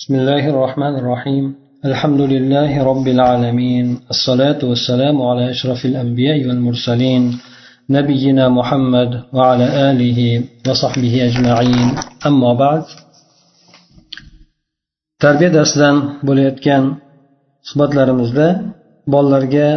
بسم الله الرحمن الرحيم الحمد لله رب العالمين الصلاة والسلام على أشرف الأنبياء والمرسلين نبينا محمد وعلى آله وصحبه أجمعين أما بعد tarbiya darsidan bo'layotgan suhbatlarimizda bolalarga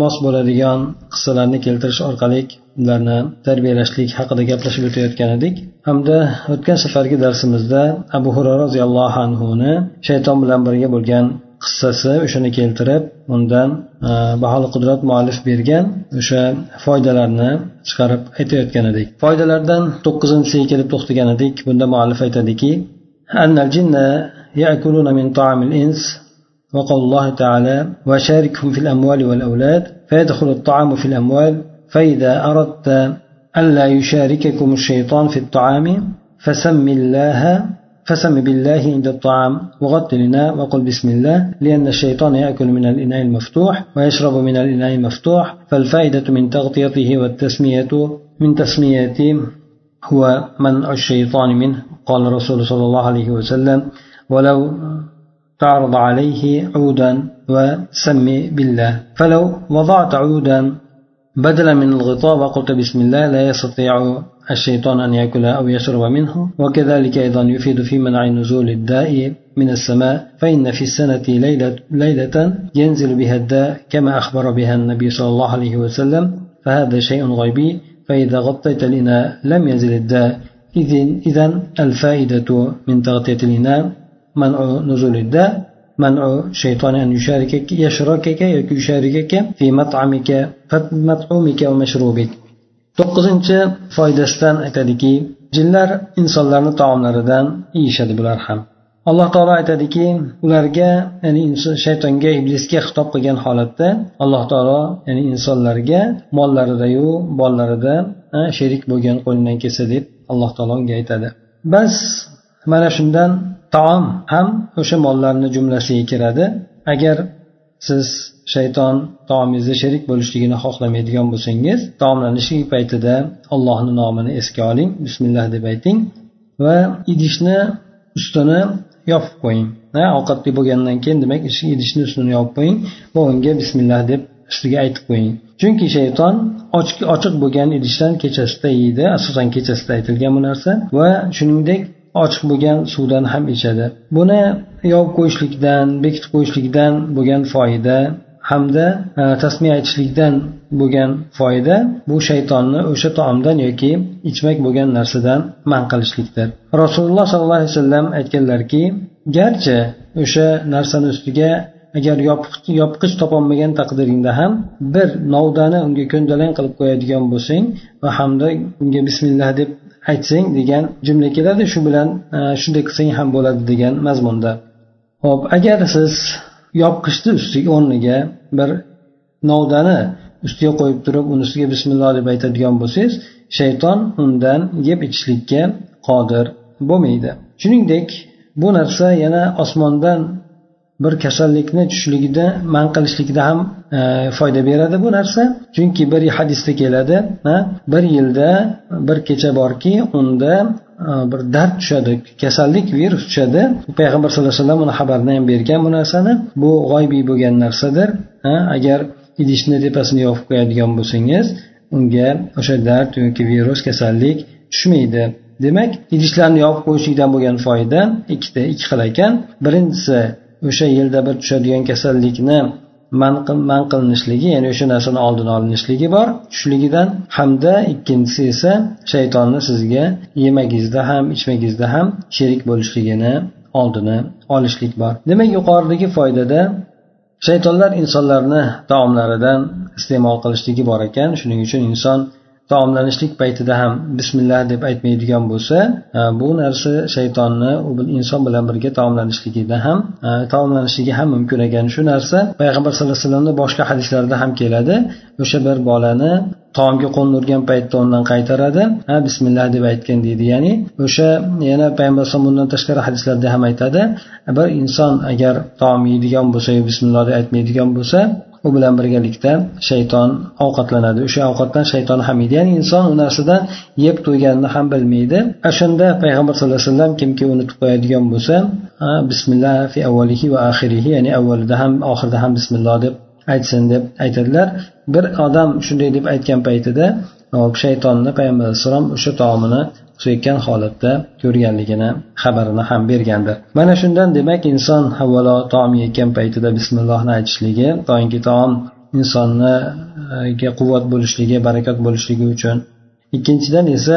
mos bo'ladigan qissalarni keltirish orqali ularni tarbiyalashlik haqida gaplashib o'tayotgan edik. Hamda o'tgan safargi darsimizda abu hurara roziyallohu anhuni shayton bilan birga bo'lgan qissasi o'shani keltirib undan e, baholi qudrat muallif bergan o'sha foydalarni chiqarib aytayotgan edik. Foydalardan to'qqizinchisiga kelib to'xtagan edik. Bunda muallif aytadiki وقال الله تعالى وشاركهم في الأموال والأولاد فيدخل الطعام في الأموال فإذا أردت ألا يشارككم الشيطان في الطعام فسم الله فسم بالله عند الطعام وغط الإناء وقل بسم الله لأن الشيطان يأكل من الإناء المفتوح ويشرب من الإناء المفتوح فالفائدة من تغطيته والتسمية من تسميته هو منع الشيطان منه. قال الرسول صلى الله عليه وسلم ولو تعرض عليه عودا وسمي بالله. فلو وضعت عودا بدلا من الغطاء وقلت بسم الله لا يستطيع الشيطان أن يأكل أو يشرب منه. وكذلك أيضا يفيد في منع نزول الداء من السماء. فإن في السنة ليلة, ليلة ينزل بها الداء كما أخبر بها النبي صلى الله عليه وسلم. فهذا شيء غيبي. فإذا غطيت الإناء لم ينزل الداء. إذا الفائدة من تغطية الإناء manu nuzulida manu shayton an yusharikaka yashrokaka yoki yusharikaka fi mat'amika mat'umika va mashrubik. To'qqizinchi foydasidan aytadiki jinlar insonlarni taomlaridan yeyishadi bular ham. Alloh taolo aytadiki ularga ya'ni shaytonga iblisga xitob qilgan holatda alloh taolo ya'ni insonlarga mollaridayu bolalarida sherik bo'lgan qo'lidan kelsa deb alloh taolo unga aytadi. Bas mana shundan taom ham o'sha mollarni jumlasiga kiradi. Agar siz shayton taomingizda sherik bo'lishligini xohlamaydigan bo'lsangiz taomlanishlik paytida allohni nomini esga oling bismillah deb ayting va idishni ustini yopib qo'ying. Ovqatli bo'lgandan keyin demak idishni ustini yopib qo'ying va unga bismillah deb ustiga aytib qo'ying. Chunki shayton ochiq bo'lgan idishdan kechasida yeydi asosan kechasida aytilgan bu narsa va shuningdek ochiq bo'lgan suvdan ham ichadi. Buni yopib qo'yishlikdan bekitib qo'yishlikdan bo'lgan foyda hamda e, tasmiya aytishlikdan bo'lgan foyda bu shaytonni o'sha taomdan yoki ichmak bo'lgan narsadan man qilishlikdir. Rasululloh sollallohu alayhi vasallam aytganlarki garchi o'sha narsani ustiga agar yopqich topolmagan taqdiringda ham bir novdani unga ko'ndalang qilib qo'yadigan bo'lsang va hamda unga bismillah deb aytsang degan jumla keladi shu bilan e, shunday qilsang ham bo'ladi degan mazmunda. Ho'p agar siz yopqichni ustiga o'rniga bir novdani ustiga qo'yib turib uni ustiga bismillah deb aytadigan bo'lsangiz shayton undan yeb ichishlikka qodir bo'lmaydi. Shuningdek bu narsa yana osmondan bir kasallikni tushligida man qilishlikda ham e, foyda beradi bu narsa. Chunki bir hadisda keladi bir yilda bir kecha borki unda e, bir dard tushadi kasallik virus tushadi. Payg'ambar sallallohu alayhi vasallam uni xabarini ham bergan bu narsani. Bu g'oybiy bo'lgan narsadir agar idishni tepasini yopib qo'yadigan bo'lsangiz unga o'sha dard yoki virus kasallik tushmaydi. Demak idishlarni yopib qo'yishlikdan bo'lgan foyda ikkita ikki xil ekan. Birinchisi o'sha yilda bir tushadigan kasallikni man qilinishligi ya'ni o'sha narsani oldini olinishligi bor. Tushligidan hamda ikkinchisi esa shaytonni sizga yemagingizda ham ichmagingizda ham sherik bo'lishligini oldini olishlik bor. Demak yuqoridagi foydada shaytonlar insonlarni taomlaridan iste'mol qilishligi bor ekan. Shuning uchun inson taomlanishlik paytida ham bismillah deb aytmaydigan bo'lsa e, bu narsa shaytonni u inson bilan birga taomlanishligida ham e, taomlanishligi ham mumkin ekan. Shu narsa payg'ambar sallallohu alayhi vasallamni boshqa hadislarida ham keladi. O'sha bir bolani taomga qo'lni urgan paytda undan qaytaradi. Ha bismillah deb aytgan deydi. Ya'ni o'sha yana payg'ambar alayhisalom bundan tashqari hadislarda ham aytadi. Bir inson agar taom yeydigan bo'lsa bismillah deb aytmaydigan bo'lsa u bilan birgalikda shayton ovqatlanadi. O'sha ovqatdan shayton ham yeydi. Ya'ni inson u narsadan yeb to'yganini ham bilmaydi. O'shanda payg'ambar sallallohu alayhi vasallam kimki unutib qo'yadigan bo'lsa bismillah fi avvalihi va axirihi ya'ni avvalida ham oxirida ham bismillah deb aytsin deb aytadilar. Bir odam shunday deb aytgan paytida shaytonni payg'ambar alayhissalom o'sha taomini tusayotgan holatda ko'rganligini xabarini ham bergandir. Mana shundan demak inson avvalo taom yeyotgan paytida bismillohni aytishligi doimki taom insonniga quvvat bo'lishligi barakat bo'lishligi uchun. Ikkinchidan esa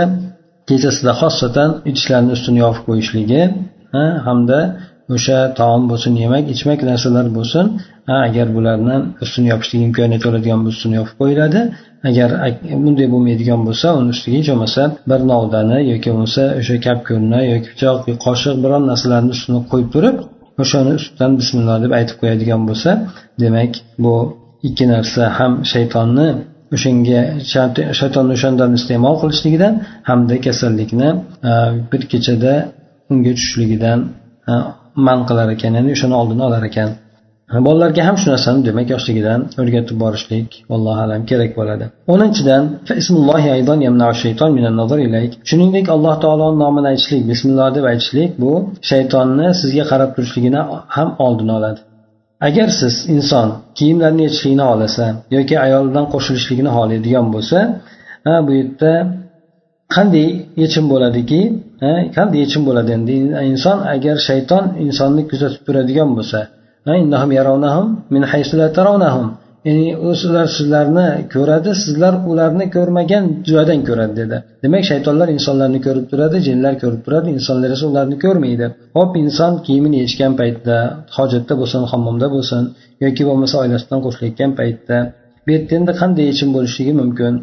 kechasida xosatan idishlarni ustini yopib qo'yishligi hamda o'sha taom bo'lsin yemak ichmak narsalar bo'lsin agar bularni ustini yopishlik imkoniyati bo'ladigan bo'lsa ustini yopib qo'yiladi. Agar bunday bo'lmaydigan bo'lsa uni ustiga hech bo'lmasa bir novdani yoki bo'lmasa o'sha kapko'rni yoki pichoq qoshiq biron narsalarni ustini qo'yib turib o'shani ustidan bismillah deb aytib qo'yadigan bo'lsa demak bu ikki narsa ham shaytonni o'shanga shaytonni o'shandan iste'mol qilishligidan hamda kasallikni e, bir kechada unga tushishligidan e, man qilar ekan ya'ni o'shani oldini olar ekan. Bolalarga ham shu narsani demak yoshligidan o'rgatib borishlik allohu alam kerak bo'ladi. O'ninchidan shuningdek alloh taoloni nomini aytishlik bismillah deb aytishlik bu shaytonni sizga qarab turishligini ham oldini oladi. Agar siz inson kiyimlarni yechishlikni xohlasa yoki ayolidan qo'shilishligini xohlaydigan bo'lsa bu yerda qanday yechim bo'ladiki? Qanday yechim bo'ladi? Endi inson agar shayton insonni kuzatib turadigan bo'lsa ya'ni ular sizlarni ko'radi sizlar ularni ko'rmagan joydan ko'radi dedi. Demak shaytonlar insonlarni ko'rib turadi jinlar ko'rib turadi insonlar esa ularni ko'rmaydi. Hop inson kiyimini yechgan paytda hojatda bo'lsin hammomda bo'lsin yoki bo'lmasa oilasidan qo'shilayotgan paytda bu yerda endi qanday yechim bo'lishligi mumkin?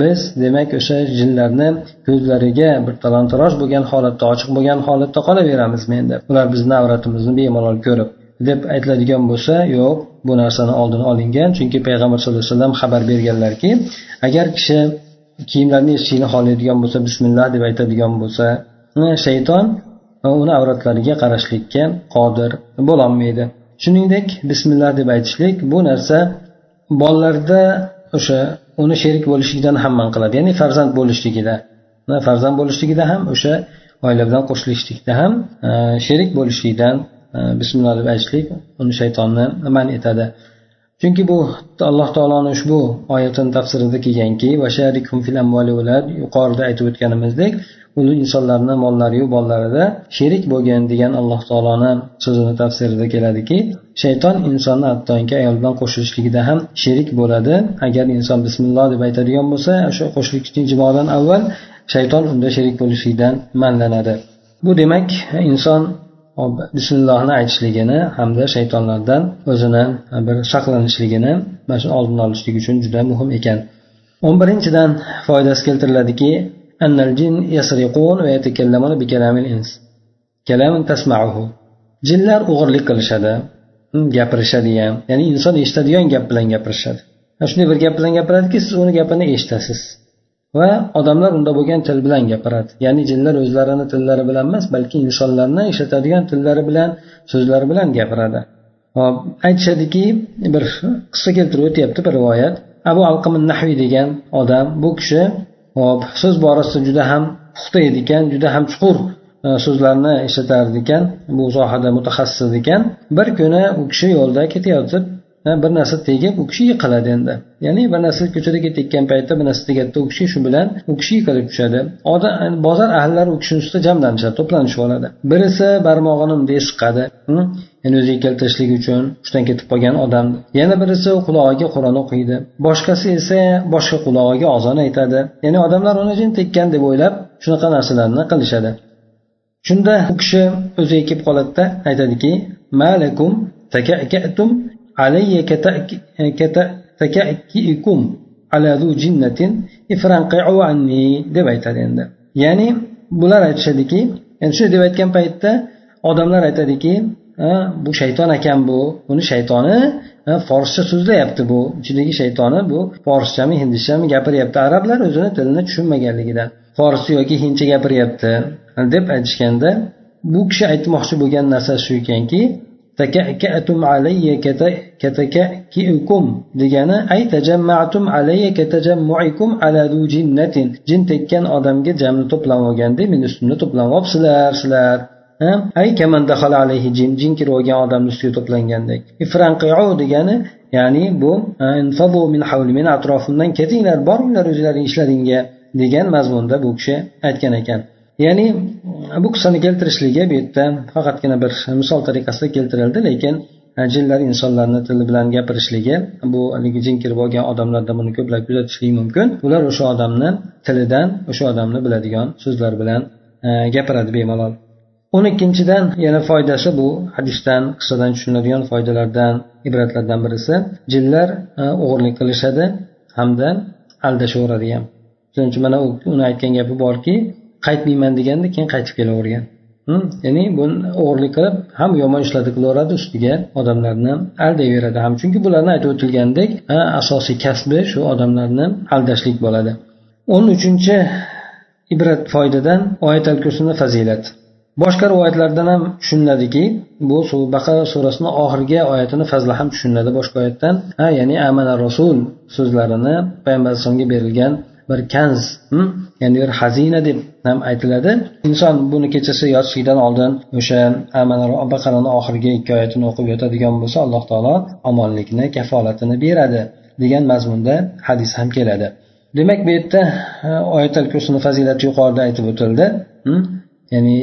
Biz demak o'sha jinlarni ko'zlariga bir talon taroj bo'lgan holatda ochiq bo'lgan holatda qolaveramizmi endi ular bizni avratimizni bemalol ko'rib deb aytiladigan bo'lsa yo'q bu narsani oldini olingan. Chunki payg'ambar sallallohu alayhi vasallam xabar berganlarki agar kishi kiyimlarini yechishlikni xohlaydigan bo'lsa bismillah deb aytadigan bo'lsa shayton uni avratlariga qarashlikka qodir bo'lolmaydi. Shuningdek bismillah deb aytishlik bu narsa bolalarda o'sha uni sherik bo'lishligidan ham man qiladi. Ya'ni farzand bo'lishligida farzand bo'lishligida ham o'sha oila bilan qo'shilishlikda ham e, sherik bo'lishlikdan bismillah deb aytishlik uni shaytonni man etadi. Chunki bu alloh taoloni ushbu oyatini tafsirida kelganki yuqorida aytib o'tganimizdek u insonlarni mollariyu bollarida sherik bo'lgin degan alloh taoloni so'zini tafsirida keladiki shayton insonni hattoki ayol bilan qo'shilishligida ham sherik bo'ladi. Agar inson bismilloh deb aytadigan bo'lsa o'sha qo'shilishlik jimodan avval shayton unda sherik bo'lishlikdan manlanadi. Bu demak inson bismillohni aytishligini hamda shaytonlardan o'zini e, bir saqlanishligini mana shu oldini olishlik uchun juda muhim ekan. O'n birinchidan foydasi keltiriladiki jinlar o'g'irlik qilishadi hm, gapirishadi ham. Ya'ni inson eshitadigan gap bilan gapirishadi. Shunday bir gap bilan gapiradiki siz uni gapini eshitasiz va odamlar unda bo'lgan til bilan gapiradi. Ya'ni jinlar o'zlarini tillari bilan emas balki insonlarni ishlatadigan tillari bilan so'zlari bilan gapiradi. Hop aytishadiki bir qissa keltirib o'tyapti bir rivoyat. Abu alqimin nahviy degan odam bu kishi hop so'z borasida juda ham puxta edi ekan juda ham chuqur e, so'zlarni ishlatar ekan bu sohada mutaxassis ekan. Bir kuni u kishi yo'lda ketayotib bir narsa tegib u kishi yiqiladi endi. Ya'ni bir narsa ko'chada ketayotgan paytda bir narsa tegadida u kishi shu bilan u kishi yiqilib tushadi. Odam bozor ahllari u kishini ustida jamlanishadi to'planishib oladi. Birisi barmog'ini bunday siqadi ya'ni o'ziga keltirishlik uchun hushdan ketib qolgan odam. Yana birisi qulog'iga qur'on o'qiydi. Boshqasi esa boshqa qulog'iga ozon aytadi. Ya'ni odamlar uni jin tekkan deb o'ylab shunaqa narsalarni qilishadi. Shunda u kishi o'ziga kelib qoladida aytadiki malakum takakatum علي كتكئكم على ذو جنة ifranqi'u anni deb aytadi endi ya'ni bular aytishadiki endi shunday deb aytgan paytda odamlar aytadiki bu shayton ekan bu uni shaytoni forscha so'zlayapti bu ichidagi shaytoni bu forschami hindishchami gapiryapti arablar o'zini tilini tushunmaganligidan forscha yoki hindcha gapiryapti deb aytishganda bu kishi aytmoqchi bo'lgan narsasi shu ekanki takakatum alayya katakakiukum degani ay tajamma'tum alayya katajammu'ikum ala du jinnatin jin tekkan odamga jamni to'planib olgandek meni ustimda to'planib olibsizlar sizlar ay kaman dahala alayhi jin jin kirib olgan odamni ustiga to'plangandek ifranqiu degani ya'ni bu min havli meni atrofimdan ketinglar boringlar o'zlaring ishlaringga degan mazmunda bu kishi aytgan ekan ya'ni bu qissani keltirishligi bu yerda faqatgina bir misol tariqasida keltirildi lekin e, jinlar insonlarni tili bilan gapirishligi bu haligi jin kirib olgan odamlarda buni ko'plab kuzatishlik mumkin. Ular o'sha odamni tilidan o'sha odamni biladigan so'zlar bilan e, gapiradi bemalol. O'n ikkinchidan yana foydasi bu hadisdan qissadan tushuniladigan foydalardan ibratlardan birisi jinlar e, o'g'irlik qilishadi hamda aldashaveradi ham. Shuning uchun mana uni aytgan gapi borki qaytmayman deganda keyin qaytib kelavergan. Hm? Ya'ni buni o'g'irlik qilib ham yomon ishlarni qilaveradi ustiga odamlarni aldayveradi ham. Chunki bularni aytib o'tilgandek asosiy kasbi shu odamlarni aldashlik bo'ladi. O'n uchinchi ibrat foydadan oyat al kursini fazilat. Boshqa rivoyatlardan ham tushuniladiki bu baqara surasini oxirgi oyatini fazli ham tushuniladi boshqa oyatdan. Ha ya'ni amana rasul so'zlarini payg'ambar alayhisalomga berilgan bir kanz ya'ni bir xazina deb ham aytiladi. Inson buni kechasi yotishlikdan oldin o'sha baqarani oxirgi ikki oyatini o'qib yotadigan bo'lsa alloh taolo omonlikni kafolatini beradi degan mazmunda hadis ham keladi. Demak bu yerda oyatal kursini fazilati yuqorida aytib o'tildi ya'ni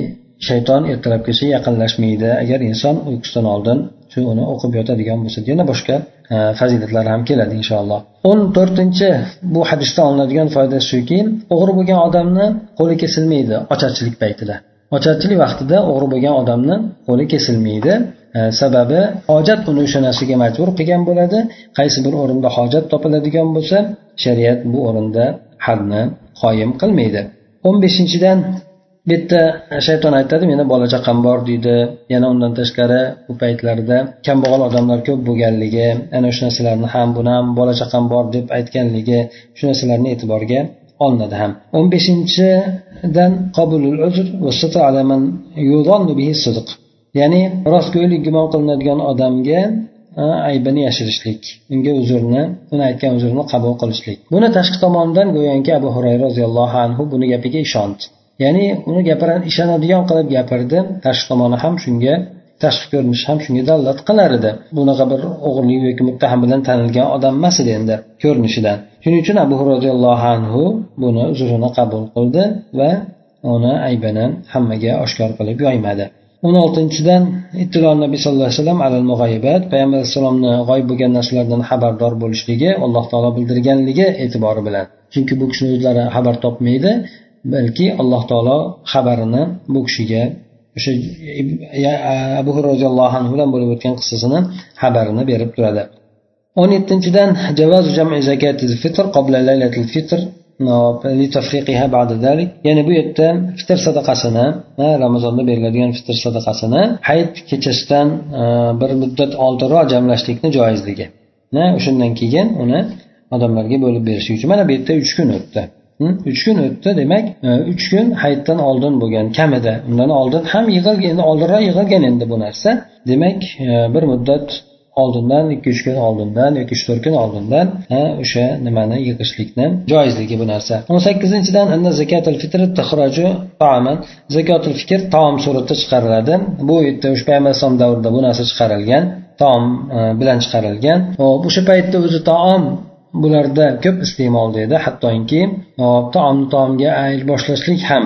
shayton ertalabgacha yaqinlashmaydi. Agar inson uyqusidan oldin shu uni o'qib yotadigan bo'lsa yana boshqa e, fazilatlar ham keladi inshaalloh. O'n to'rtinchi bu hadisdan olinadigan foyda shuki o'g'ri bo'lgan odamni qo'li kesilmaydi ocharchilik paytida. Ocharchilik vaqtida o'g'ri bo'lgan odamni qo'li kesilmaydi e, sababi hojat uni o'sha narsaga majbur qilgan bo'ladi. Qaysi bir o'rinda hojat topiladigan bo'lsa shariat bu o'rinda hadni qoyim qilmaydi. O'n beshinchidan bitta shayton aytadi meni bola chaqam bor deydi. Yana undan tashqari u paytlarda kambag'al odamlar ko'p bo'lganligi ana shu narsalarni ham buni ham bola chaqam bor deb aytganligi shu narsalarni e'tiborga olinadi ham. O'n beshinchidan ya'ni rostgo'ylik gumon qilinadigan odamga aybini yashirishlik unga uzrni uni aytgan uzrini qabul qilishlik. Buni tashqi tomondan go'yoki abu hurayra roziyallohu anhu buni gapiga ishondi. Ya'ni uni gapiran ishonadigan qilib gapirdi tashqi tomoni ham shunga tashqi ko'rinishi ham shunga dalolat qilar edi. Bunaqa bir o'g'irlik yoki muttaham bilan tanilgan odam emas edi endi ko'rinishidan. Shuning uchun abu roziyallohu anhu buni uzrini qabul qildi va uni aybini hammaga oshkor qilib yoymadi. O'n oltinchidan ittilo nabiy sallallohu alayhi vasallam alal mug'ayyibat payg'ambar alayhissalomni g'oyib bo'lgan narsalardan xabardor bo'lishligi alloh taolo bildirganligi e'tibori bilan. Chunki bu kishini o'zlari xabar topmaydi. Balki alloh taolo xabarini bu kishiga o'sha abu roziyallohu anhu bilan bo'lib o'tgan qissasini xabarini berib turadi. O'n yettinchidan ya'ni bu yerda fitr sadaqasini ramazonda beriladigan fitr sadaqasini hayit kechasidan e, bir muddat oldinroq jamlashlikni joizligi. O'shandan keyin uni odamlarga bo'lib berishlik uchun mana bu yerda uch kun o'tdi. Uch kun o'tdi demak e, uch kun hayitdan oldin bo'lgan kamida. Undan oldin. Ham yig'ilgan endi oldinroq yig'ilgan endi bu narsa. Demak e, bir muddat oldindan ikki uch kun oldindan yoki uch to'rt kun oldindan o'sha nimani yig'ishlikni joizligi bu narsa. O'n sakkizinchidan zakotul fikr taom suratda chiqariladi. Bu yerda ushbu payg'ambar alayhisalom davrida bu narsa chiqarilgan taom e, bilan chiqarilgan. O'sha paytda o'zi taom bularda ko'p iste'molda edi hattoki taomni taomga boshlashlik ham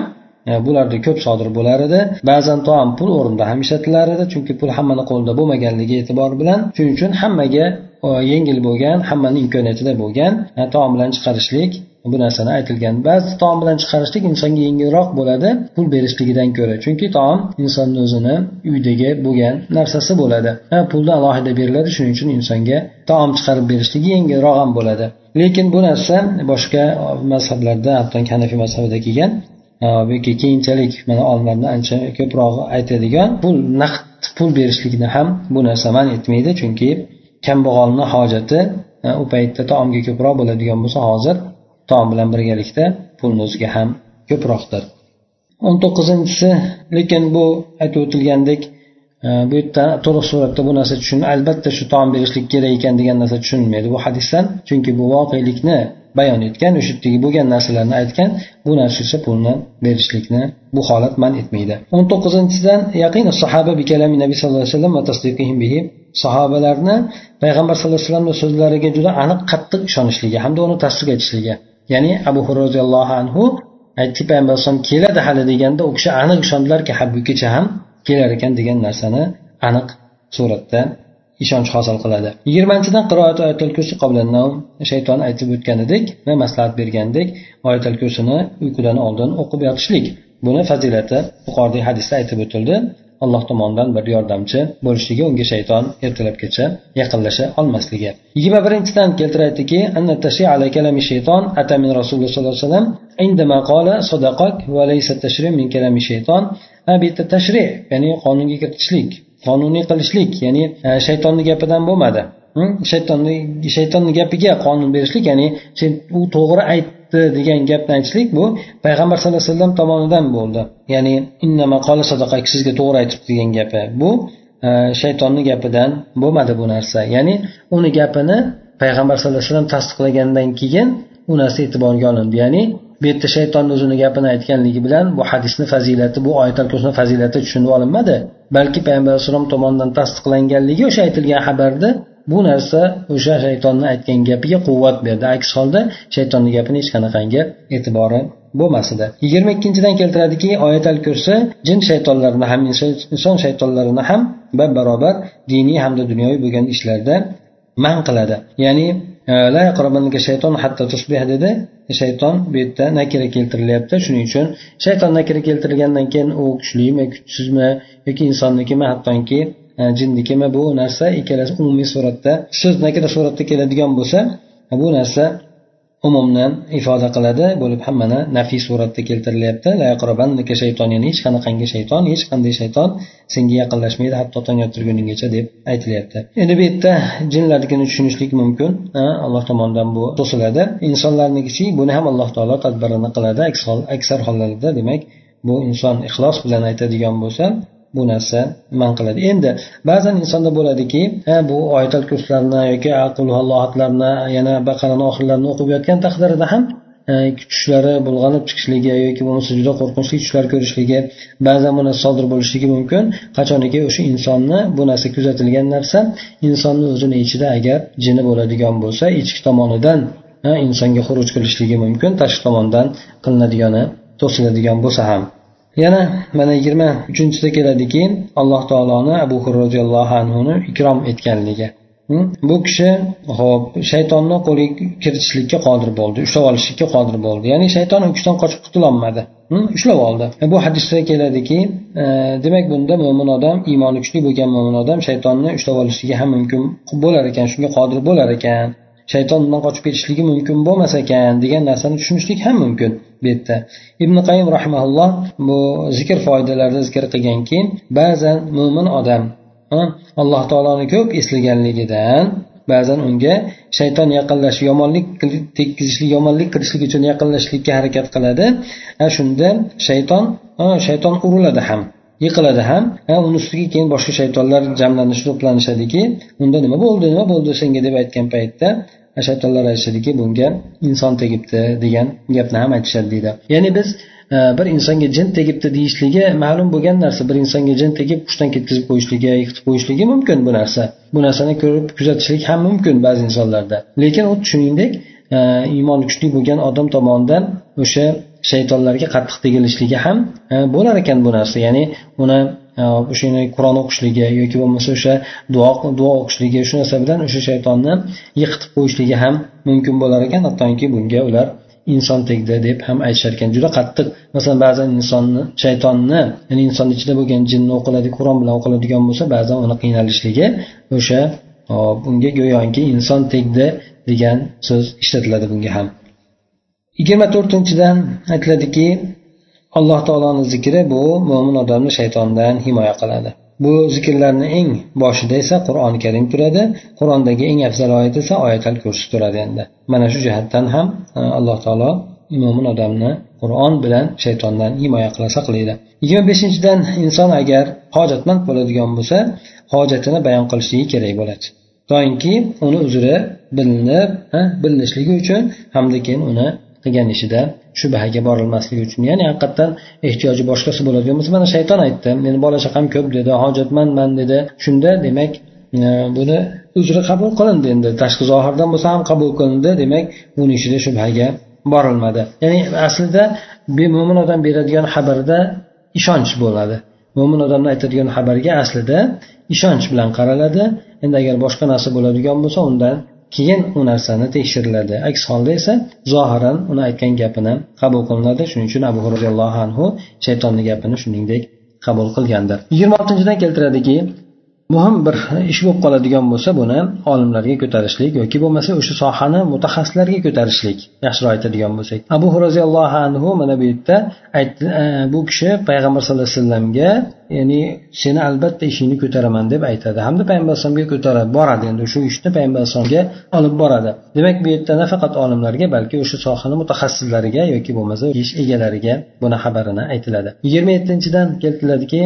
e, bularda ko'p sodir bo'lar edi. Ba'zan taom pul o'rnida ham ishlatilar edi chunki pul hammani qo'lida bo'lmaganligi e'tibori bilan. Shuning uchun hammaga e, yengil bo'lgan hammani imkoniyatida bo'lgan e, taom bilan chiqarishlik bu narsani aytilgan. Ba'zi taom bilan chiqarishlik insonga yengilroq bo'ladi pul berishligidan ko'ra. Chunki taom insonni o'zini uydagi bo'lgan narsasi bo'ladi. Pulni alohida beriladi shuning uchun insonga taom chiqarib berishligi yengilroq ham bo'ladi. Lekin bu narsa boshqa mazhablarda hatto hanafiy mazhabida kelgan yoki keyinchalik mana olimlarni ancha ko'proq aytadigan pul naqd pul berishlikni ham bu narsa man etmaydi. Chunki kambag'alni hojati u paytda taomga ko'proq bo'ladigan bo'lsa hozir taom bilan birgalikda pulni o'ziga ham ko'proqdir. O'n to'qqizinchisi lekin bu aytib o'tilgandek e, bu yerda to'liq suratda bu narsa tushun albatta shu taom berishlik kerak ekan degan narsa tushunilmaydi bu hadisdan chunki bu voqelikni bayon etgan o'sha yerdagi bo'lgan narsalarni aytgan bu narsa esa pulni berishlikni bu holat man etmaydi. O'n to'qqizinchidan yaqin sahoba bikalami nabiy sallallohu alayhi vasallam va tasdiqihim bihi sahobalarni payg'ambar sallallohu alayhi vasallamni so'zlariga juda aniq qattiq ishonishligi hamda uni tasdiq etishligi ya'ni abu hurra roziyallohu anhu aytdiki payg'ambar alayhisalom keladi hali deganda u kishi aniq ishondilarki ha bu kecha ham kelar ekan degan narsani aniq suratda ishonch hosil qiladi. Yigirmanchidan qiroat oyatul kursi shayton aytib o'tgan edik va maslahat bergandek oyatul kursini uyqudan oldin o'qib yotishlik. Buni fazilati yuqoridagi hadisda aytib o'tildi. alloh tomonidan bir yordamchi bo'lishligi unga shayton ertalabgacha yaqinlasha olmasligi yigirma birinchidan keltirib aytdiki shayton ata min rasululloh sollallohu alayhi vasallam عندما قال صدقك وليس التشريع من كلام الشيطان bu yerda tashri ya'ni qonunga kiritishlik qonuniy qilishlik ya'ni e, shaytonni gapidan bo'lmadi shaytonni shaytonni gapiga qonun berishlik ya'ni u to'g'ri aytdi degan gapni aytishlik bu payg'ambar sallallohu alayhi vasallam tomonidan bo'ldi. Ya'ni innama qola sadaqa sizga to'g'ri aytibdi degan gapi e, bu e, shaytonni gapidan bo'lmadi bu narsa. Ya'ni uni gapini payg'ambar sallallohu alayhi vasallam tasdiqlagandan keyin u narsa e'tiborga olindi. Ya'ni bu yerda shaytonni o'zini gapini aytganligi bilan bu hadisni fazilati bu oyatal kursni fazilati tushunib olinmadi. Balki payg'ambar alayhissalom tomonidan tasdiqlanganligi o'sha aytilgan xabarda bu narsa o'sha shaytonni aytgan gapiga quvvat berdi. Aks holda shaytonni gapini hech qanaqangi e'tibori bo'lmas edi yigirma ikkinchidan keltiradiki oyatal kursi jin shaytonlarini ham inson shaytonlarini ham bab barobar diniy hamda dunyoviy bo'lgan ishlarda man qiladi. Ya'ni e, la shayton hatto tusbih dedi. Shayton bu yerda nakira keltirilyapti. Shuning uchun shayton nakira keltirilgandan keyin u kuchlimi kuchsizmi yoki insonnikimi hattoki Э, jinnikimi bu narsa ikkalasi umumiy suratda so'z nakira suratda keladigan bo'lsa bu narsa umumni ifoda qiladi bo'lib hammani nafiy suratda keltirilyapti. Shayton ya'ni hech qanaqangi shayton hech qanday shayton senga yaqinlashmaydi hatto tong ottirguninggacha deb aytilyapti. Endi bu yerda jinlarnikini tushunishlik mumkin alloh tomonidan bu to'siladi. Insonlarnikichi buni ham alloh taolo tadbirini qiladi aksar hollarda demak bu inson ixlos bilan aytadigan bo'lsa bu narsa man qiladi. Endi ba'zan insonda bo'ladiki bu oyatal kurslarni yoki aqullohlarni yana baqarani oxirlarini o'qib yotgan taqdirida ham tushlari bulg'anib chiqishligi yoki bo'lmasa juda qo'rqinchli tushlar ko'rishligi ba'zan bu narsa sodir bo'lishligi mumkin. Qachoniki o'sha insonni bu narsa kuzatilgan narsa insonni o'zini ichida agar jini bo'ladigan bo'lsa ichki tomonidan insonga xuruj qilishligi mumkin tashqi tomondan qilinadigani to'siladigan bo'lsa ham. Yana mana yigirma uchinchisida keladiki alloh taoloni abu hurra roziyallohu anhuni ikrom etganligi. Bu kishi hop shaytonni qo'liga kiritishlikka qodir bo'ldi ushlab olishlikka qodir bo'ldi. Ya'ni shayton u kishidan qochib qutulolmadi. Ushlab oldi. E, bu hadisda keladiki e, demak bunda mo'min odam iymoni kuchli bo'lgan mo'min odam shaytonni ushlab olishligi ham mumkin bo'lar ekan shunga qodir bo'lar ekan. Shayton undan qochib ketishligi mumkin bo'lmas ekan degan narsani tushunishlik ham mumkin. Bu yerda. Ibn qayim rahmaulloh bu zikr foydalarida zikr qilganki ba'zan mo'min odam alloh taoloni ko'p eslaganligidan ba'zan unga shayton yaqinlash yomonlik tekkizishlik yomonlik qilishlik uchun yaqinlashishlikka harakat qiladi. Shunda shayton shayton uriladi ham. Yiqiladi ham. Uni ustiga keyin boshqa shaytonlar jamlanish to'planishadiki unda nima bo'ldi nima bo'ldi senga? deb aytgan paytda shaytonlar aytishadiki bunga inson tegibdi degan gapni ham aytishadi deydi. Ya'ni biz e, bir insonga jin tegibdi deyishligi ma'lum bo'lgan narsa. Bir insonga jin tegib hushdan ketkazib qo'yishligi yiqitib qo'yishligi mumkin bu narsa. Bu narsani ko'rib kuzatishlik ham mumkin ba'zi insonlarda. Lekin u shuningdek iymoni kuchli bo'lgan odam tomonidan o'sha shaytonlarga qattiq tegilishligi ham e, bo'lar ekan bu narsa. Ya'ni uni e, o'shani qur'on o'qishligi yoki bo'lmasa o'sha duo duo o'qishligi shu narsa bilan o'sha shaytonni yiqitib qo'yishligi ham mumkin bo'lar ekan. Hattoki bunga ular inson tegdi deb ham aytishar ekan. Juda qattiq. Masalan ba'zan insonni shaytonni ya'ni insonni ichida bo'lgan jinni o'qiladi qur'on bilan o'qiladigan bo'lsa ba'zan uni qiynalishligi o'sha e, bunga go'yoki inson tegdi degan so'z ishlatiladi bunga ham. Yigirma to'rtinchidan aytiladiki alloh taoloni zikri bu mo'min odamni shaytondan himoya qiladi. Bu zikrlarni eng boshida esa qur'oni karim turadi. Qur'ondagi eng afzal oyat esa oyatal kursi turadi endi. Mana shu jihatdan ham e, alloh taolo mo'min odamni qur'on bilan shaytondan himoya qila saqlaydi yigirma beshinchidan inson agar hojatmand bo'ladigan bo'lsa hojatini bayon qilishligi kerak bo'ladi. Doimki uni uzri bilinib e, bilinishligi uchun hamda keyin uni qilgan ishida shubhaga borilmasligi uchun ya'ni haqiqatdan ehtiyoji boshqasi bo'ladigan bo'lsa mana shayton aytdi meni bola chaqam ko'p dedi hojatmandman dedi. Shunda demak e, buni uzri qabul qilindi endi. Tashqi zohirdan bo'lsa ham qabul qilindi demak buni ishida shubhaga borilmadi. Ya'ni aslida mo'min odam beradigan xabarda ishonch bo'ladi. Mo'min odamni aytadigan xabarga aslida ishonch bilan qaraladi. Endi agar boshqa narsa bo'ladigan bo'lsa undan keyin u narsani tekshiriladi aks holda esa zohiran uni aytgan gapini qabul qilinadi. Shuning uchun abu roziyallohu anhu shaytonni gapini shuningdek qabul qilgandir. Yigirma oltinchidan keltiradiki muhim bir ish bo'lib qoladigan bo'lsa buni olimlarga ko'tarishlik yoki bo'lmasa o'sha sohani mutaxassislarga ko'tarishlik yaxshiroq aytadigan bo'lsak. Abu roziyallohu anhu mana bu yerda aytdi bu kishi payg'ambar sallallohu alayhi vasallamga ya'ni seni albatta ishingni ko'taraman deb aytadi. Hamda payg'ambar alayhisalomga ko'tarib boradi endi shu ishni payg'ambar alayhisalomga olib boradi. Demak bu yerda nafaqat olimlarga balki o'sha sohani mutaxassislariga yoki bo'lmasa ish egalariga buni xabarini aytiladi. Yigirma yettinchidan keltiriladiki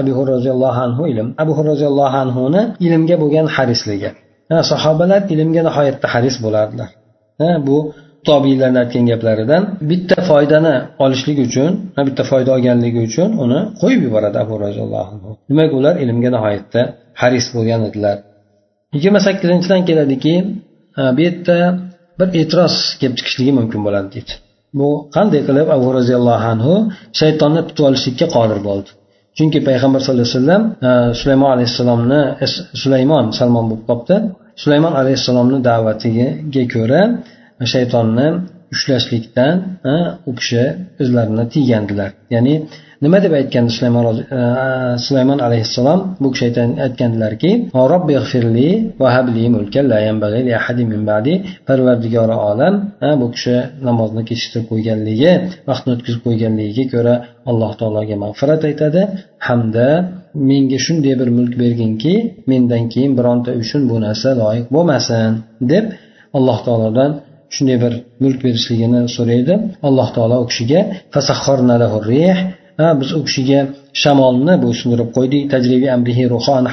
abu roziyallohu anhu ilm. Abu roziyallohu anhuni ilmga bo'lgan harisligi. Sahobalar ilmga nihoyatda haris bo'lardilar. Bu tobiylarni aytgan gaplaridan bitta foydani olishlik uchun bitta foyda olganligi uchun uni qo'yib yuboradi abu roziyallohu anhu. Demak ular ilmga nihoyatda haris bo'lgan edilar. Yigirma sakkizinchidan keladiki bu yerda bir e'tiroz kelib chiqishligi mumkin bo'ladi deydi. Bu qanday qilib abu roziyallohu anhu shaytonni tutib olishlikka qodir bo'ldi? Chunki payg'ambar sallallohu alayhi vasallam sulaymon alayhissalomni sulaymon salmon bo'lib qolibdi sulaymon alayhissalomni da'vatiga ko'ra shaytonni ushlashlikdan u kishi o'zlarini tiygandilar. Ya'ni nima deb aytgandi sulaymon e, sulaymon alayhissalom bu kishi aytgandilarki parvardigori olam bu kishi namozni kechiktirib qo'yganligi vaqtni o'tkazib qo'yganligiga ko'ra alloh taologa mag'firat aytadi hamda menga shunday bir mulk berginki mendan keyin bironta uchun bu narsa loyiq bo'lmasin deb alloh taolodan shunday bir mulk berishligini so'raydi. Alloh taolo u kishiga biz u kishiga shamolni bo'ysundirib qo'ydik. Tajribi amrihi ruhan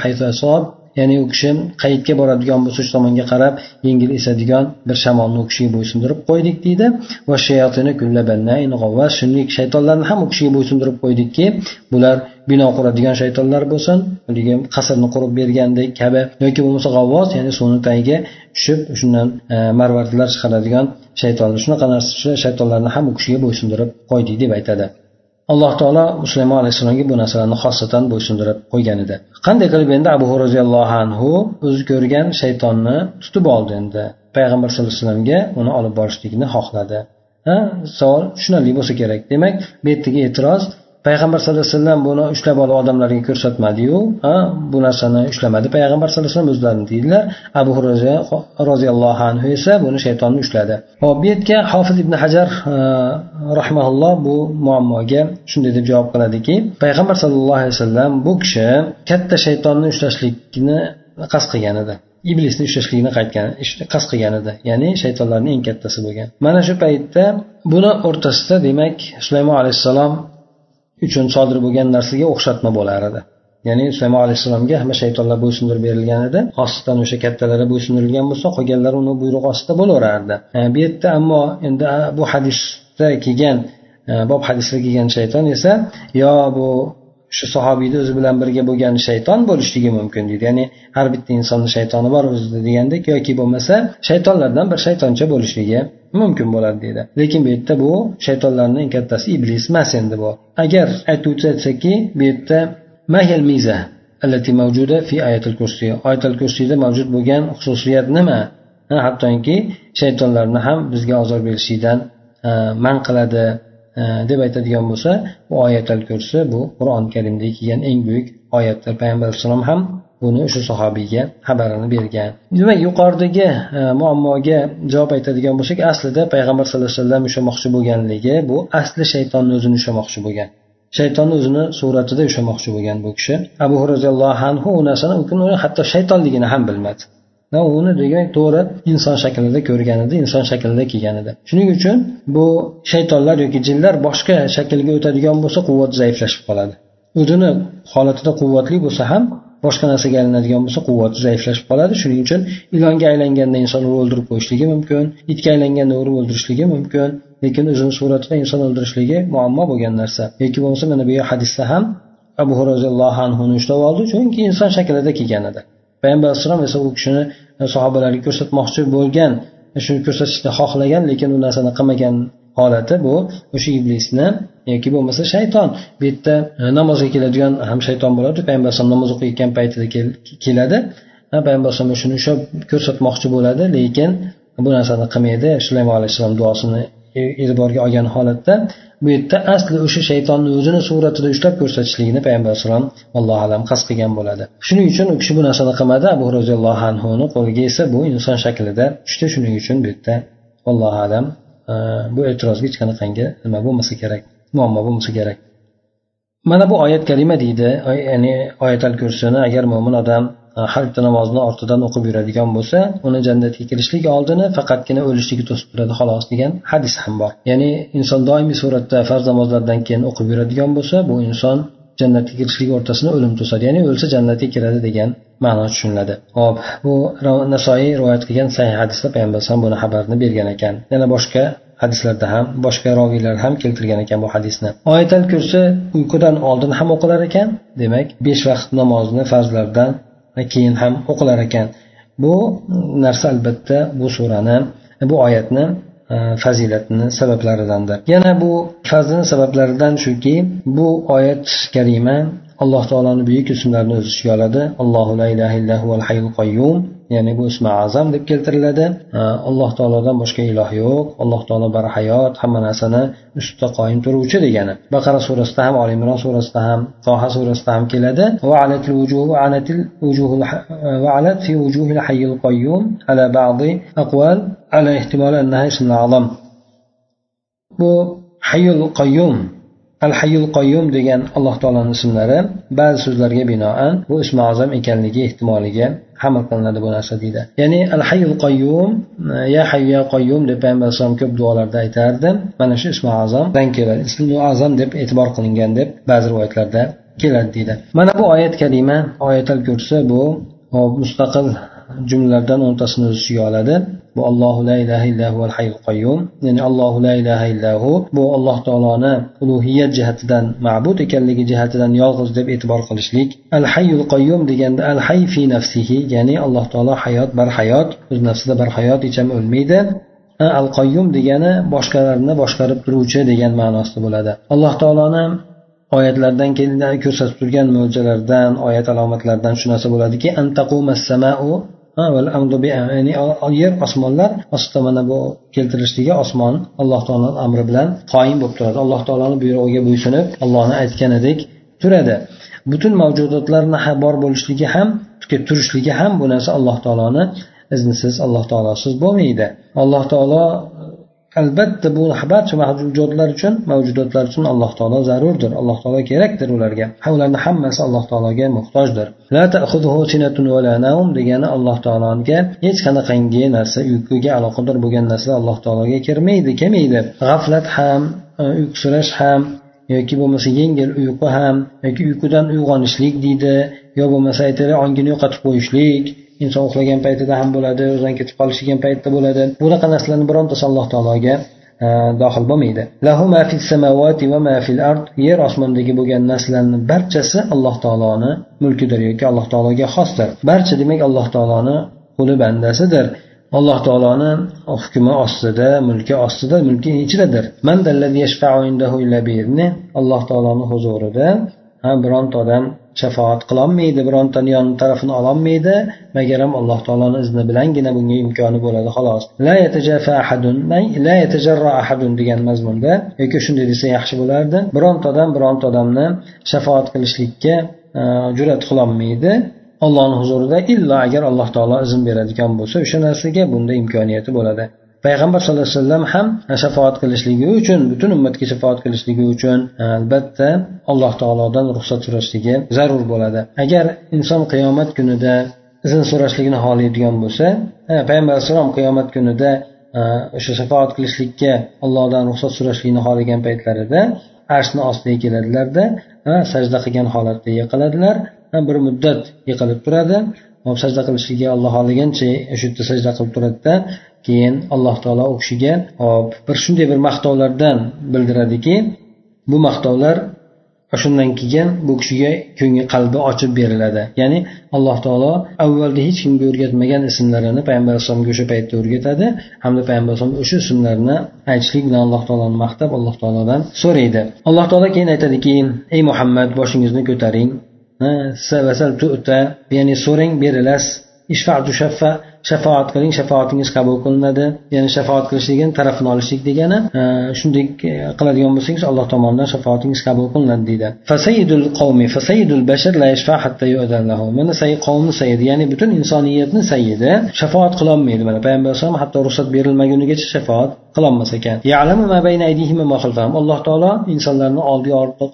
ya'ni u kishi qayerga boradigan bo'lsa shu tomonga qarab yengil esadigan bir shamolni u kishiga bo'ysundirib qo'ydik deydi. Va shuningdek shaytonlarni ham u kishiga bo'ysundirib qo'ydikki bular bino quradigan shaytonlar bo'lsin haligi qasrni qurib bergandek kabi yoki bo'lmasa g'avvos ya'ni suvni tagiga tushib shundan e, marvaridlar chiqaradigan shaytonlar shunaqa narsa shaytonlarni ham u kishiga bo'ysundirib qo'ydik deb aytadi. Alloh taolo sulaymon alayhissalomga bu narsalarni xosatan bo'ysundirib qo'ygan edi. Qanday qilib endi abu roziyallohu anhu o'zi ko'rgan shaytonni tutib oldi endi. Payg'ambar sallallohu alayhi vasallamga uni olib borishlikni xohladi. Ha savol tushunarli bo'lsa kerak. Demak bu yerdagi e'tiroz payg'ambar sallallohu alayhi vasallam buni ushlab olib odamlarga ko'rsatmadiyu bu narsani ushlamadi. Payg'ambar sallallohu alayhi vasallam o'zlarini deydilar. Abu roziyallohu anhu esa buni shaytonni ushladi. Hop bu yerga hofiz ibn hajar rahmaulloh bu muammoga shunday deb javob qiladiki payg'ambar sallallohu alayhi vasallam bu kishi katta shaytonni ushlashlikni qasd qilgan edi. Iblisni ushlashlikni qaytgan qasd qilgan edi. Ya'ni shaytonlarning eng kattasi bo'lgan. Mana shu paytda buni o'rtasida demak sulaymon alayhissalom uchun sodir bo'lgan narsaga o'xshatma bo'lar edi. Ya'ni sulaymon alayhissalomga hamma shaytonlar bo'ysundirib berilgan edi. Xosatan o'sha kattalari bo'ysundirilgan bo'lsa qolganlari uni buyrug'i ostida bo'laverardi. E, bu yerda ammo endi e, bu hadisda kelgan e, bob hadisda kelgan shayton esa yo bu shu sahobiyni o'zi bilan birga bo'lgan shayton bo'lishligi mumkin deydi ya'ni har bitta insonni shaytoni bor o'zida degandek yoki bo'lmasa shaytonlardan bir shaytoncha bo'lishligi mumkin bo'ladi deydi lekin bu yerda bu shaytonlarni eng kattasi iblis emas endi bu agar aytib o'tsakki bu yerda mahil miza التي موجودة في آية الكرسي آية الكرسي mavjud bo'lgan xususiyat nima hattoki shaytonlarni ham bizga ozor berishlikdan man qiladi Э, deb aytadigan bo'lsa bu oyatal kursi bu qur'oni karimda kelgan eng buyuk oyatdir payg'ambar alayhissalom ham buni o'sha sahobiyga xabarini bergan. Demak yuqoridagi e, muammoga javob aytadigan bo'lsak aslida payg'ambar sallallohu alayhi vasallam ushlamoqchi bo'lganligi bu asli shaytonni o'zini ushlamoqchi bo'lgan. Shaytonni o'zini suratida ushlamoqchi bo'lgan bu kishi. Abu roziyallohu anhu u narsani uni hatto shaytonligini ham bilmadi. Uni demak to'g'ri inson shaklida ko'rgan edi inson shaklida kelgan edi shuning uchun bu shaytonlar yoki jinlar boshqa shaklga o'tadigan bo'lsa quvvati zaiflashib qoladi. O'zini holatida quvvatli bo'lsa ham boshqa narsaga aylanadigan bo'lsa quvvati zaiflashib qoladi. Shuning uchun ilonga aylanganda inson uni o'ldirib qo'yishligi mumkin itga aylanganda urib o'ldirishligi mumkin lekin o'zini suratida inson o'ldirishligi muammo bo'lgan narsa. Yoki bo'lmasa mana bu hadisda ham abu roziyallohu anhuni ushlab oldi chunki inson shaklida kelgan edi payg'ambar alayhissalom esa u kishini e, sahobalarga ko'rsatmoqchi bo'lgan e, shuni ko'rsatishni xohlagan lekin u narsani qilmagan holati bu o'sha iblisni yoki bo'lmasa shayton. Bu yerda e, namozga keladigan ham shayton bo'ladi. Payg'ambar alayhisalom namoz o'qiyotgan paytida keladi. Payg'ambar alayhisalom shuni ushlab ko'rsatmoqchi bo'ladi lekin bu narsani qilmaydi. Sulaymon alayhissalom duosini e'tiborga olgan holatda bu yerda asli o'sha shaytonni o'zini suratida ushlab ko'rsatishligini payg'ambar alayhissalom allohu alam qasd qilgan bo'ladi. Shuning uchun u kishi bu narsani qilmadi. Abu roziyallohu anhuni qo'liga esa bu inson shaklida tushdi. Shuning uchun bu yerda allohu alam e, bu e'tirozga hech qanaqangi nima bo'lmasa kerak muammo bo'lmasa kerak. Mana bu oyat kalima deydi. Ya'ni oyatal kursini agar mo'min odam E, har bitta namozni ortidan o'qib yuradigan bo'lsa uni jannatga kirishlik oldini faqatgina o'lishligi to'sib turadi xolos degan hadis ham bor. Ya'ni inson doimiy suratda farz namozlardan keyin o'qib yuradigan bo'lsa bu inson jannatga kirishlik o'rtasini o'lim to'sadi ya'ni o'lsa jannatga kiradi degan ma'no tushuniladi. Hop bu nasoiy rivoyat qilgan sahih hadisda payg'ambar alayhisalom buni xabarini bergan ekan. Yana boshqa hadislarda ham boshqa roviylar ham keltirgan ekan bu hadisni. Oyatal kursi uyqudan oldin ham o'qilar ekan demak besh vaqt namozni farzlardan keyin ham o'qilar ekan. Bu narsa albatta bu surani bu oyatni e, fazilatini sabablaridandir. Yana bu fazlini sabablaridan shuki bu oyat karima alloh taoloni buyuk ismlarini o'z ichiga oladi. Allohu la ilaha illahu hayyul qayyum. ya'ni bu ismi azam deb keltiriladi alloh taolodan boshqa iloh yo'q alloh taolo barhayot hamma narsani ustida qoyim turuvchi degani baqara surasida ham oli imron surasida ham toha surasida ham keladi وعلت في وجوه الحي القيوم على بعض أقوال على احتمال أنها اسم الأعظم bu hayyul qayyum al hayyul qayyum degan alloh taoloni ismlari ba'zi so'zlarga binoan bu ismi azam ekanligi ehtimoliga amal qilinadi bu narsa deydi. Ya'ni al hayyul qayyum ya hayyu ya qayyum deb payg'ambar alayhisalom ko'p duolarda aytardi. Mana shu ismi azamdan keladi. Ismi azam deb e'tibor qilingan deb ba'zi rivoyatlarda keladi deydi. Mana bu oyat kalima oyatal kursi bu mustaqil jumlalardan o'ntasini o'z ichiga oladi. Bu allohu la ilaha illahu al hayyul qayyum. Ya'ni allohu la ilaha illahu bu alloh taoloni ulug'iyat jihatidan ma'bud ekanligi jihatidan yolg'iz deb e'tibor qilishlik. Al hayyul qayyum deganda al hay fi nafsihi ya'ni alloh taolo hayot barhayot o'z nafsida barhayot hech ham o'lmaydi. Al qayyum degani boshqalarni boshqarib turuvchi degan ma'nosida bo'ladi. Alloh taoloni oyatlardan ko'rsatib turgan mo'jizalardan oyat alomatlaridan shu narsa bo'ladiki ya'ni yer osmonlar ostida mana bu keltirishligi osmon alloh taoloni amri bilan qoyim bo'lib turadi. Alloh taoloni buyrug'iga bo'ysunib allohni aytganidek turadi. Butun mavjudotlarni bor bo'lishligi ham turishligi ham bu narsa alloh taoloni iznisiz alloh taolosiz bo'lmaydi. Alloh taolo albatta bu barcha mavjudotlar uchun mavjudotlar uchun alloh taolo zarurdir. Alloh taolo kerakdir ularga. Ularni hammasi alloh taologa muhtojdir. Degani alloh taologa hech qanaqangi narsa uyquga aloqador bo'lgan narsa alloh taologa kirmaydi kelmaydi g'aflat ham e, uyqusirash ham yoki bo'lmasa yengil uyqu ham yoki uyqudan uyg'onishlik deydi yo bo'lmasa aytaylik ongini yo'qotib qo'yishlik inson uxlagan paytida ham bo'ladi o'zidan ketib qolishigan paytda bo'ladi. Bunaqa narsalarni birontasi alloh taologa e, dohil bo'lmaydi. Yer osmondagi bo'lgan narsalarni barchasi alloh taoloni mulkidir yoki alloh taologa xosdir. Barcha demak alloh taoloni quli bandasidir. Alloh taoloni hukmi ostida mulki ostida mulki ichidadir alloh taoloni huzurida bironta odam shafoat qilolmaydi birontani yon tarafini ololmaydi magaram alloh taoloni izni bilangina bunga imkoni bo'ladi xolos. La yatajafa ahadun la yatajarra ahadun degan mazmunda yoki shunday desa yaxshi bo'lardi. Bironta odam bironta odamni shafoat qilishlikka e, jur'at qilolmaydi. Ollohni huzurida illo agar alloh taolo izn beradigan bo'lsa o'sha narsaga bunda imkoniyati bo'ladi. Payg'ambar sallallohu alayhi vasallam ham shafoat qilishligi uchun butun ummatga shafoat qilishligi uchun e, albatta alloh taolodan ruxsat so'rashligi zarur bo'ladi. Agar inson qiyomat kunida izn so'rashligini xohlaydigan bo'lsa e, payg'ambar alayhissalom qiyomat kunida e, o'sha shafoat qilishlikka allohdan ruxsat so'rashlikni xohlagan paytlarida arshni ostiga keladilarda sajda qilgan holatda yiqiladilar bir muddat yiqilib turadi. Sajda qilishligi alloh xohlagancha o'sha yerda sajda qilib turadida keyin alloh taolo u kishiga hop bir shunday bir maqtovlardan bildiradiki bu maqtovlar shundan keyin bu kishiga ko'ngli qalbi ochib beriladi. Ya'ni alloh taolo avvalda hech kimga o'rgatmagan ismlarini payg'ambar alayhisalomga o'sha paytda o'rgatadi hamda payg'ambar alayhisalom o'sha ismlarni aytishlik bilan alloh taoloni maqtab alloh taolodan so'raydi. Alloh taolo keyin aytadiki ey muhammad boshingizni ko'taring. Ya'ni so'rang berilasiz shafoat qiling shafoatingiz qabul qilinadi. Ya'ni shafoat qilish degani tarafini olishlik degani e, shunday e, qiladigan bo'lsangiz alloh tomonidan shafoatingiz qabul qilinadi deydi. Mana sayyid qavmni sayyidi ya'ni butun insoniyatni sayyidi shafoat qilolmaydi mana. Payg'ambar alayhisalom hatto ruxsat berilmagunigacha shafoat qilolmas ekan. Alloh taolo insonlarni oldi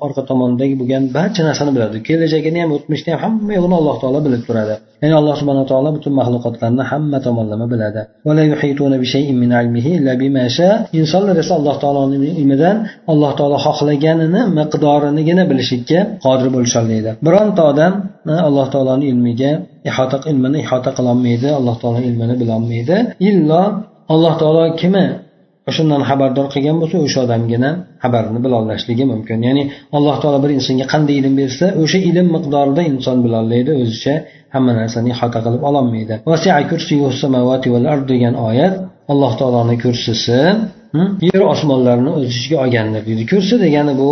orqa tomonidagi bo'lgan barcha narsani biladi. Kelajagini ham o'tmishni ham hamma yo'g'ini alloh taolo bilib turadi. Ya'ni alloh subhanaa taolo butun maxluqotlarni hamma tomonlama biladi. Insonlar esa alloh taoloni ilmidan alloh taolo xohlaganini miqdorinigina bilishlikka qodir bo'lisholmaydi bironta odam e, alloh taoloni ilmiga ihota ilmini ihota qilolmaydi alloh taolo ilmini bilolmaydi. Illo alloh taolo kimi o'shandan xabardor qilgan bo'lsa o'sha odamgina xabarini bilolashligi mumkin. Ya'ni alloh taolo bir insonga qanday ilm bersa o'sha ilm miqdorida inson bilolmaydi o'zicha hamma narsani ihota qilib ololmaydi. Degan oyat alloh taoloni kursisi hm, yer osmonlarni o'z ichiga olgandir deydi. Kursi degani bu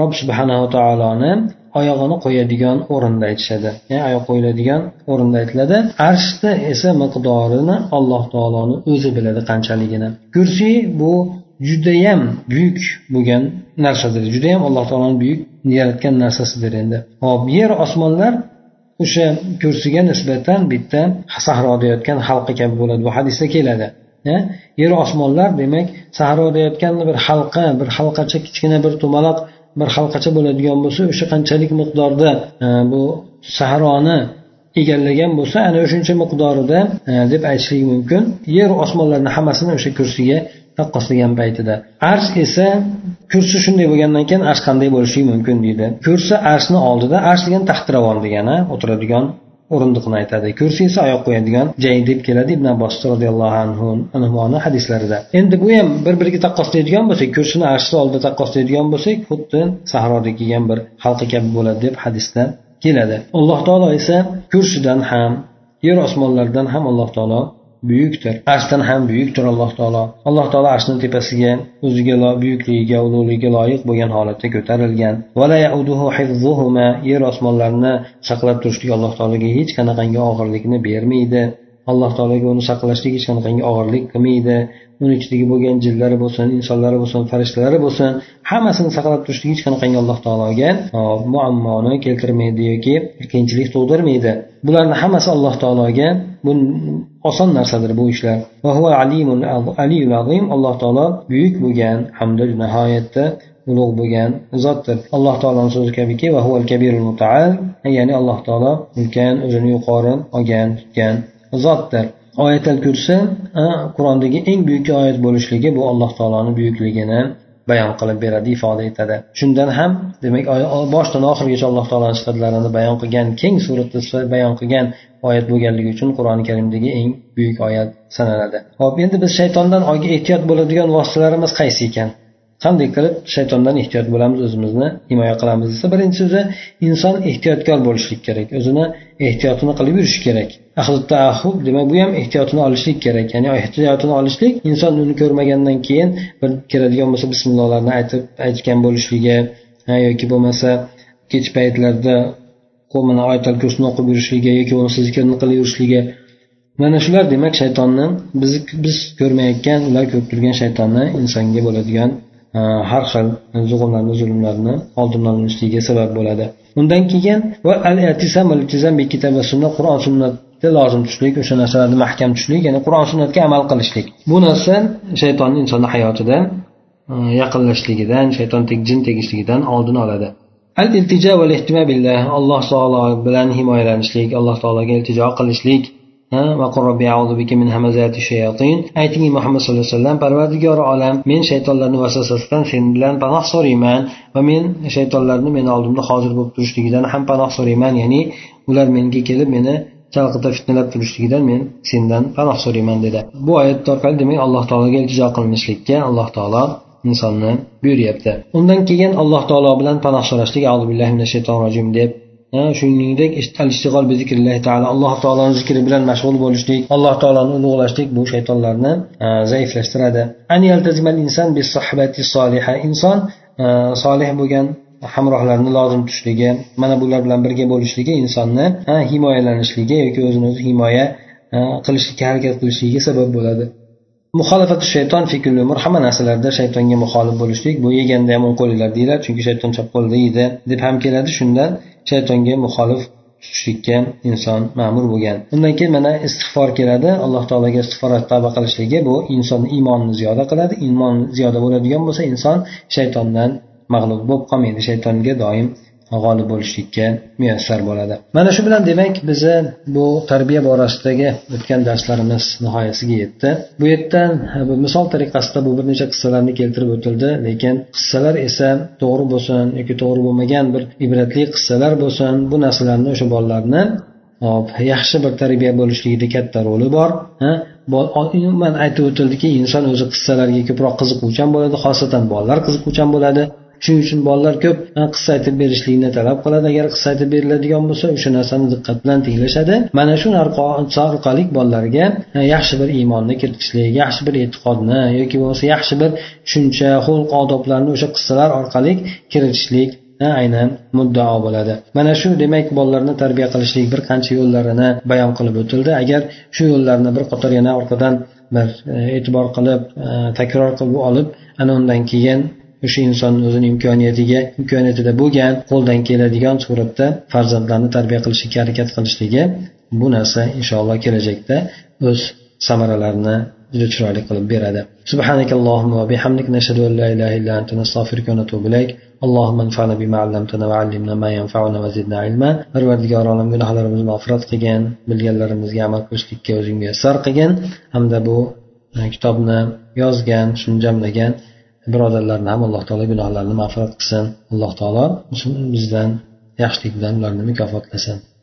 rob subhanava taoloni oyog'ini qo'yadigan o'rinda aytishadi. Ya'ni oyoq qo'yiladigan o'rinda aytiladi. Arshda esa miqdorini alloh taoloni o'zi biladi qanchaligini. Kursiy bu judayam buyuk bo'lgan narsadir. Judayam alloh taoloni buyuk yaratgan narsasidir endi. Hop yer osmonlar o'sha kursiga nisbatan bitta sahroda yotgan halqa kabi bo'ladi. Bu hadisda keladi. Yer osmonlar demak sahroda yotgan bir halqa bir halqacha kichkina bir tumaloq bir halqacha bo'ladigan bo'lsa o'sha qanchalik miqdorda e, bu sahroni egallagan bo'lsa ana o'shuncha miqdorida e, deb aytishlik mumkin. Yer osmonlarni hammasini o'sha kursiga taqqoslagan paytida. Arsh esa kursi shunday bo'lgandan keyin arsh qanday bo'lishi mumkin deydi. Kursi arshni oldida arsh degani taxtiravon degani o'tiradigan o'rindiqni aytadi. Kursi oyoq qo'yadigan joy deb keladi ibn abbos roziyallohu anhu hadislarida. Endi bu ham bir biriga taqqoslaydigan bo'lsak kursini arshni oldida taqqoslaydigan bo'lsak xuddi sahroda kelgan bir halqa kabi bo'ladi deb hadisda keladi. Alloh taolo esa kursidan ham yer osmonlardan ham alloh taolo buyukdir arshdan ham buyukdir alloh taolo. Alloh taolo arshni tepasiga o'ziga buyukligiga ulug'ligiga loyiq bo'lgan holatda ko'tarilgan. Yer osmonlarni saqlab turishlik alloh taologa hech qanaqangi og'irlikni bermaydi. Alloh taologa uni saqlashlik hech qanaqangi og'irlik qilmaydi. Uni ichidagi bo'lgan jinlari bo'lsin insonlari bo'lsin farishtalari bo'lsin hammasini saqlab turishlik hech qanaqangi alloh taologa muammoni keltirmaydi yoki qiyinchilik tug'dirmaydi. Bularni hammasi alloh taologa bu oson narsadir bu ishlar. Alloh taolo buyuk bo'lgan hamda nihoyatda ulug' bo'lgan zotdir. Alloh taoloni so'zi kabiki ya'ni alloh taolo ulkan o'zini yuqori olgan tutgan zotdir. Oyatal kursi qur'ondagi eng buyuk oyat bo'lishligi bu alloh taoloni buyukligini bayon qilib beradi ifoda etadi. Shundan ham demak boshidan oxirigacha alloh taoloni sifatlarini bayon qilgan keng suratda bayon qilgan oyat bo'lganligi uchun qur'oni karimdagi eng buyuk oyat sanaladi. Hop endi biz shaytondan ehtiyot bo'ladigan vositalarimiz qaysi ekan? Qanday qilib shaytondan ehtiyot bo'lamiz o'zimizni himoya qilamiz desa birinchisi inson ehtiyotkor bo'lishlik kerak. O'zini ehtiyotini qilib yurish kerak. Demak bu ham ehtiyotini olishlik kerak. Ya'ni ehtiyotini olishlik inson uni ko'rmagandan keyin bir kiradigan bo'lsa bismillohlarni aytib aytgan bo'lishligi yoki bo'lmasa kech paytlarda mana oyatal kursini o'qib yurishligi yoki bo'lmasa zikrni qilib yurishligi. Mana shular demak shaytonni biz biz ko'rmayotgan ular ko'rib turgan shaytonni insonga bo'ladigan har xil zug'umlarni zulmlarni oldindan olishligiga sabab bo'ladi. Undan keyin qur'on sunnatga lozim tutishlik o'sha narsalarni mahkam tutishlik ya'ni qur'on sunnatga amal qilishlik. Bu narsa shaytonni insonni hayotida e, yaqinlashligidan shayton jin tegishligidan oldini oladi. Al iltijo va billah alloh taolo bilan himoyalanishlik alloh taologa iltijo qilishlik ayting muhammad sallallohu alayhi vasallam parvardigori olam men shaytonlarni vasvasasidan sen bilan panoh so'rayman va men shaytonlarni meni oldimda hozir bo'lib turishligidan ham panoh so'rayman. Ya'ni ular menga kelib meni chalqita fitnalab turishligidan men sendan panoh so'rayman dedi. Bu oyat orqali demak alloh taologa iltijo qilinishlikka alloh taolo insonni buyuryapti. Undan keyin alloh taolo bilan panoh so'rashlik shaytonir rojim deb shuningdek alloh taoloni zikri bilan mashg'ul bo'lishlik alloh taoloni ulug'lashlik bu shaytonlarni zaiflashtiradi. Inson solih bo'lgan hamrohlarni lozim tutishligi mana bular bilan birga bo'lishligi insonni himoyalanishligi yoki o'zini o'zi himoya qilishlikka harakat qilishligiga sabab bo'ladi. Muxolifati shayton hamma narsalarda shaytonga muxolif bo'lishlik bu yeganda ham o'ng qo'linglar deyiladi chunki shayton chap qo'lida yeydi deb ham keladi shundan. Shaytonga muxolif tutishlikka inson ma'mur bo'lgan. Undan keyin mana istig'for keladi. Alloh taologa istig'for tavba qilishligi bu insonni iymonini ziyoda qiladi. Iymon ziyoda bo'ladigan bo'lsa inson shaytondan mag'lub bo'lib qolmaydi. Shaytonga doim g'olib bo'lishlikka muyassar bo'ladi. Mana shu bilan demak bizni bu tarbiya borasidagi o'tgan darslarimiz nihoyasiga yetdi. Bu yerdan misol tariqasida bu bir necha qissalarni keltirib o'tildi lekin qissalar esa to'g'ri bo'lsin yoki to'g'ri bo'lmagan bir ibratli qissalar bo'lsin bu narsalarni o'sha bolalarni yaxshi bir tarbiya bo'lishligida katta roli bor umuman aytib o'tildiki inson o'zi qissalarga ko'proq qiziquvchan bo'ladi xosatan bolalar qiziquvchan bo'ladi. Shuning uchun bolalar ko'p qissa aytib berishlikni talab qiladi agar qissa aytib beriladigan bo'lsa o'sha narsani diqqat bilan tinglashadi. Mana shu orqali bolalarga yaxshi bir iymonni kiritishlik yaxshi bir e'tiqodni yoki bo'lmasa yaxshi bir tushuncha xulq odoblarni o'sha qissalar orqali kiritishlik aynan muddao bo'ladi. Mana shu demak bolalarni tarbiya qilishlik bir qancha yo'llarini bayon qilib o'tildi. Agar shu yo'llarni bir qator yana orqadan bir e, e'tibor qilib e, takror qilib olib ana undan keyin o'sha insonni o'zini imkoniyatiga imkoniyatida bo'lgan qo'ldan keladigan suratda farzandlarni tarbiya qilishga harakat qilishligi bu narsa inshaalloh kelajakda o'z samaralarini juda chiroyli qilib beradi سبحانك اللهم وبحمدك نشهد أن لا إله إلا أنت نستغفرك ونتوب إليك اللهم انفعنا بما علمتنا وعلمنا ما ينفعنا وزدنا علما parvardigor olam gunohlarimizni mag'firat qilgin bilganlarimizga amal qilishlikka o'zing muyassar qilgin hamda bu kitobni yozgan shuni jamlagan birodarlarni ham alloh taolo gunohlarini mag'firat qilsin. Alloh taolo bizdan yaxshilik bilan ularni mukofotlasin.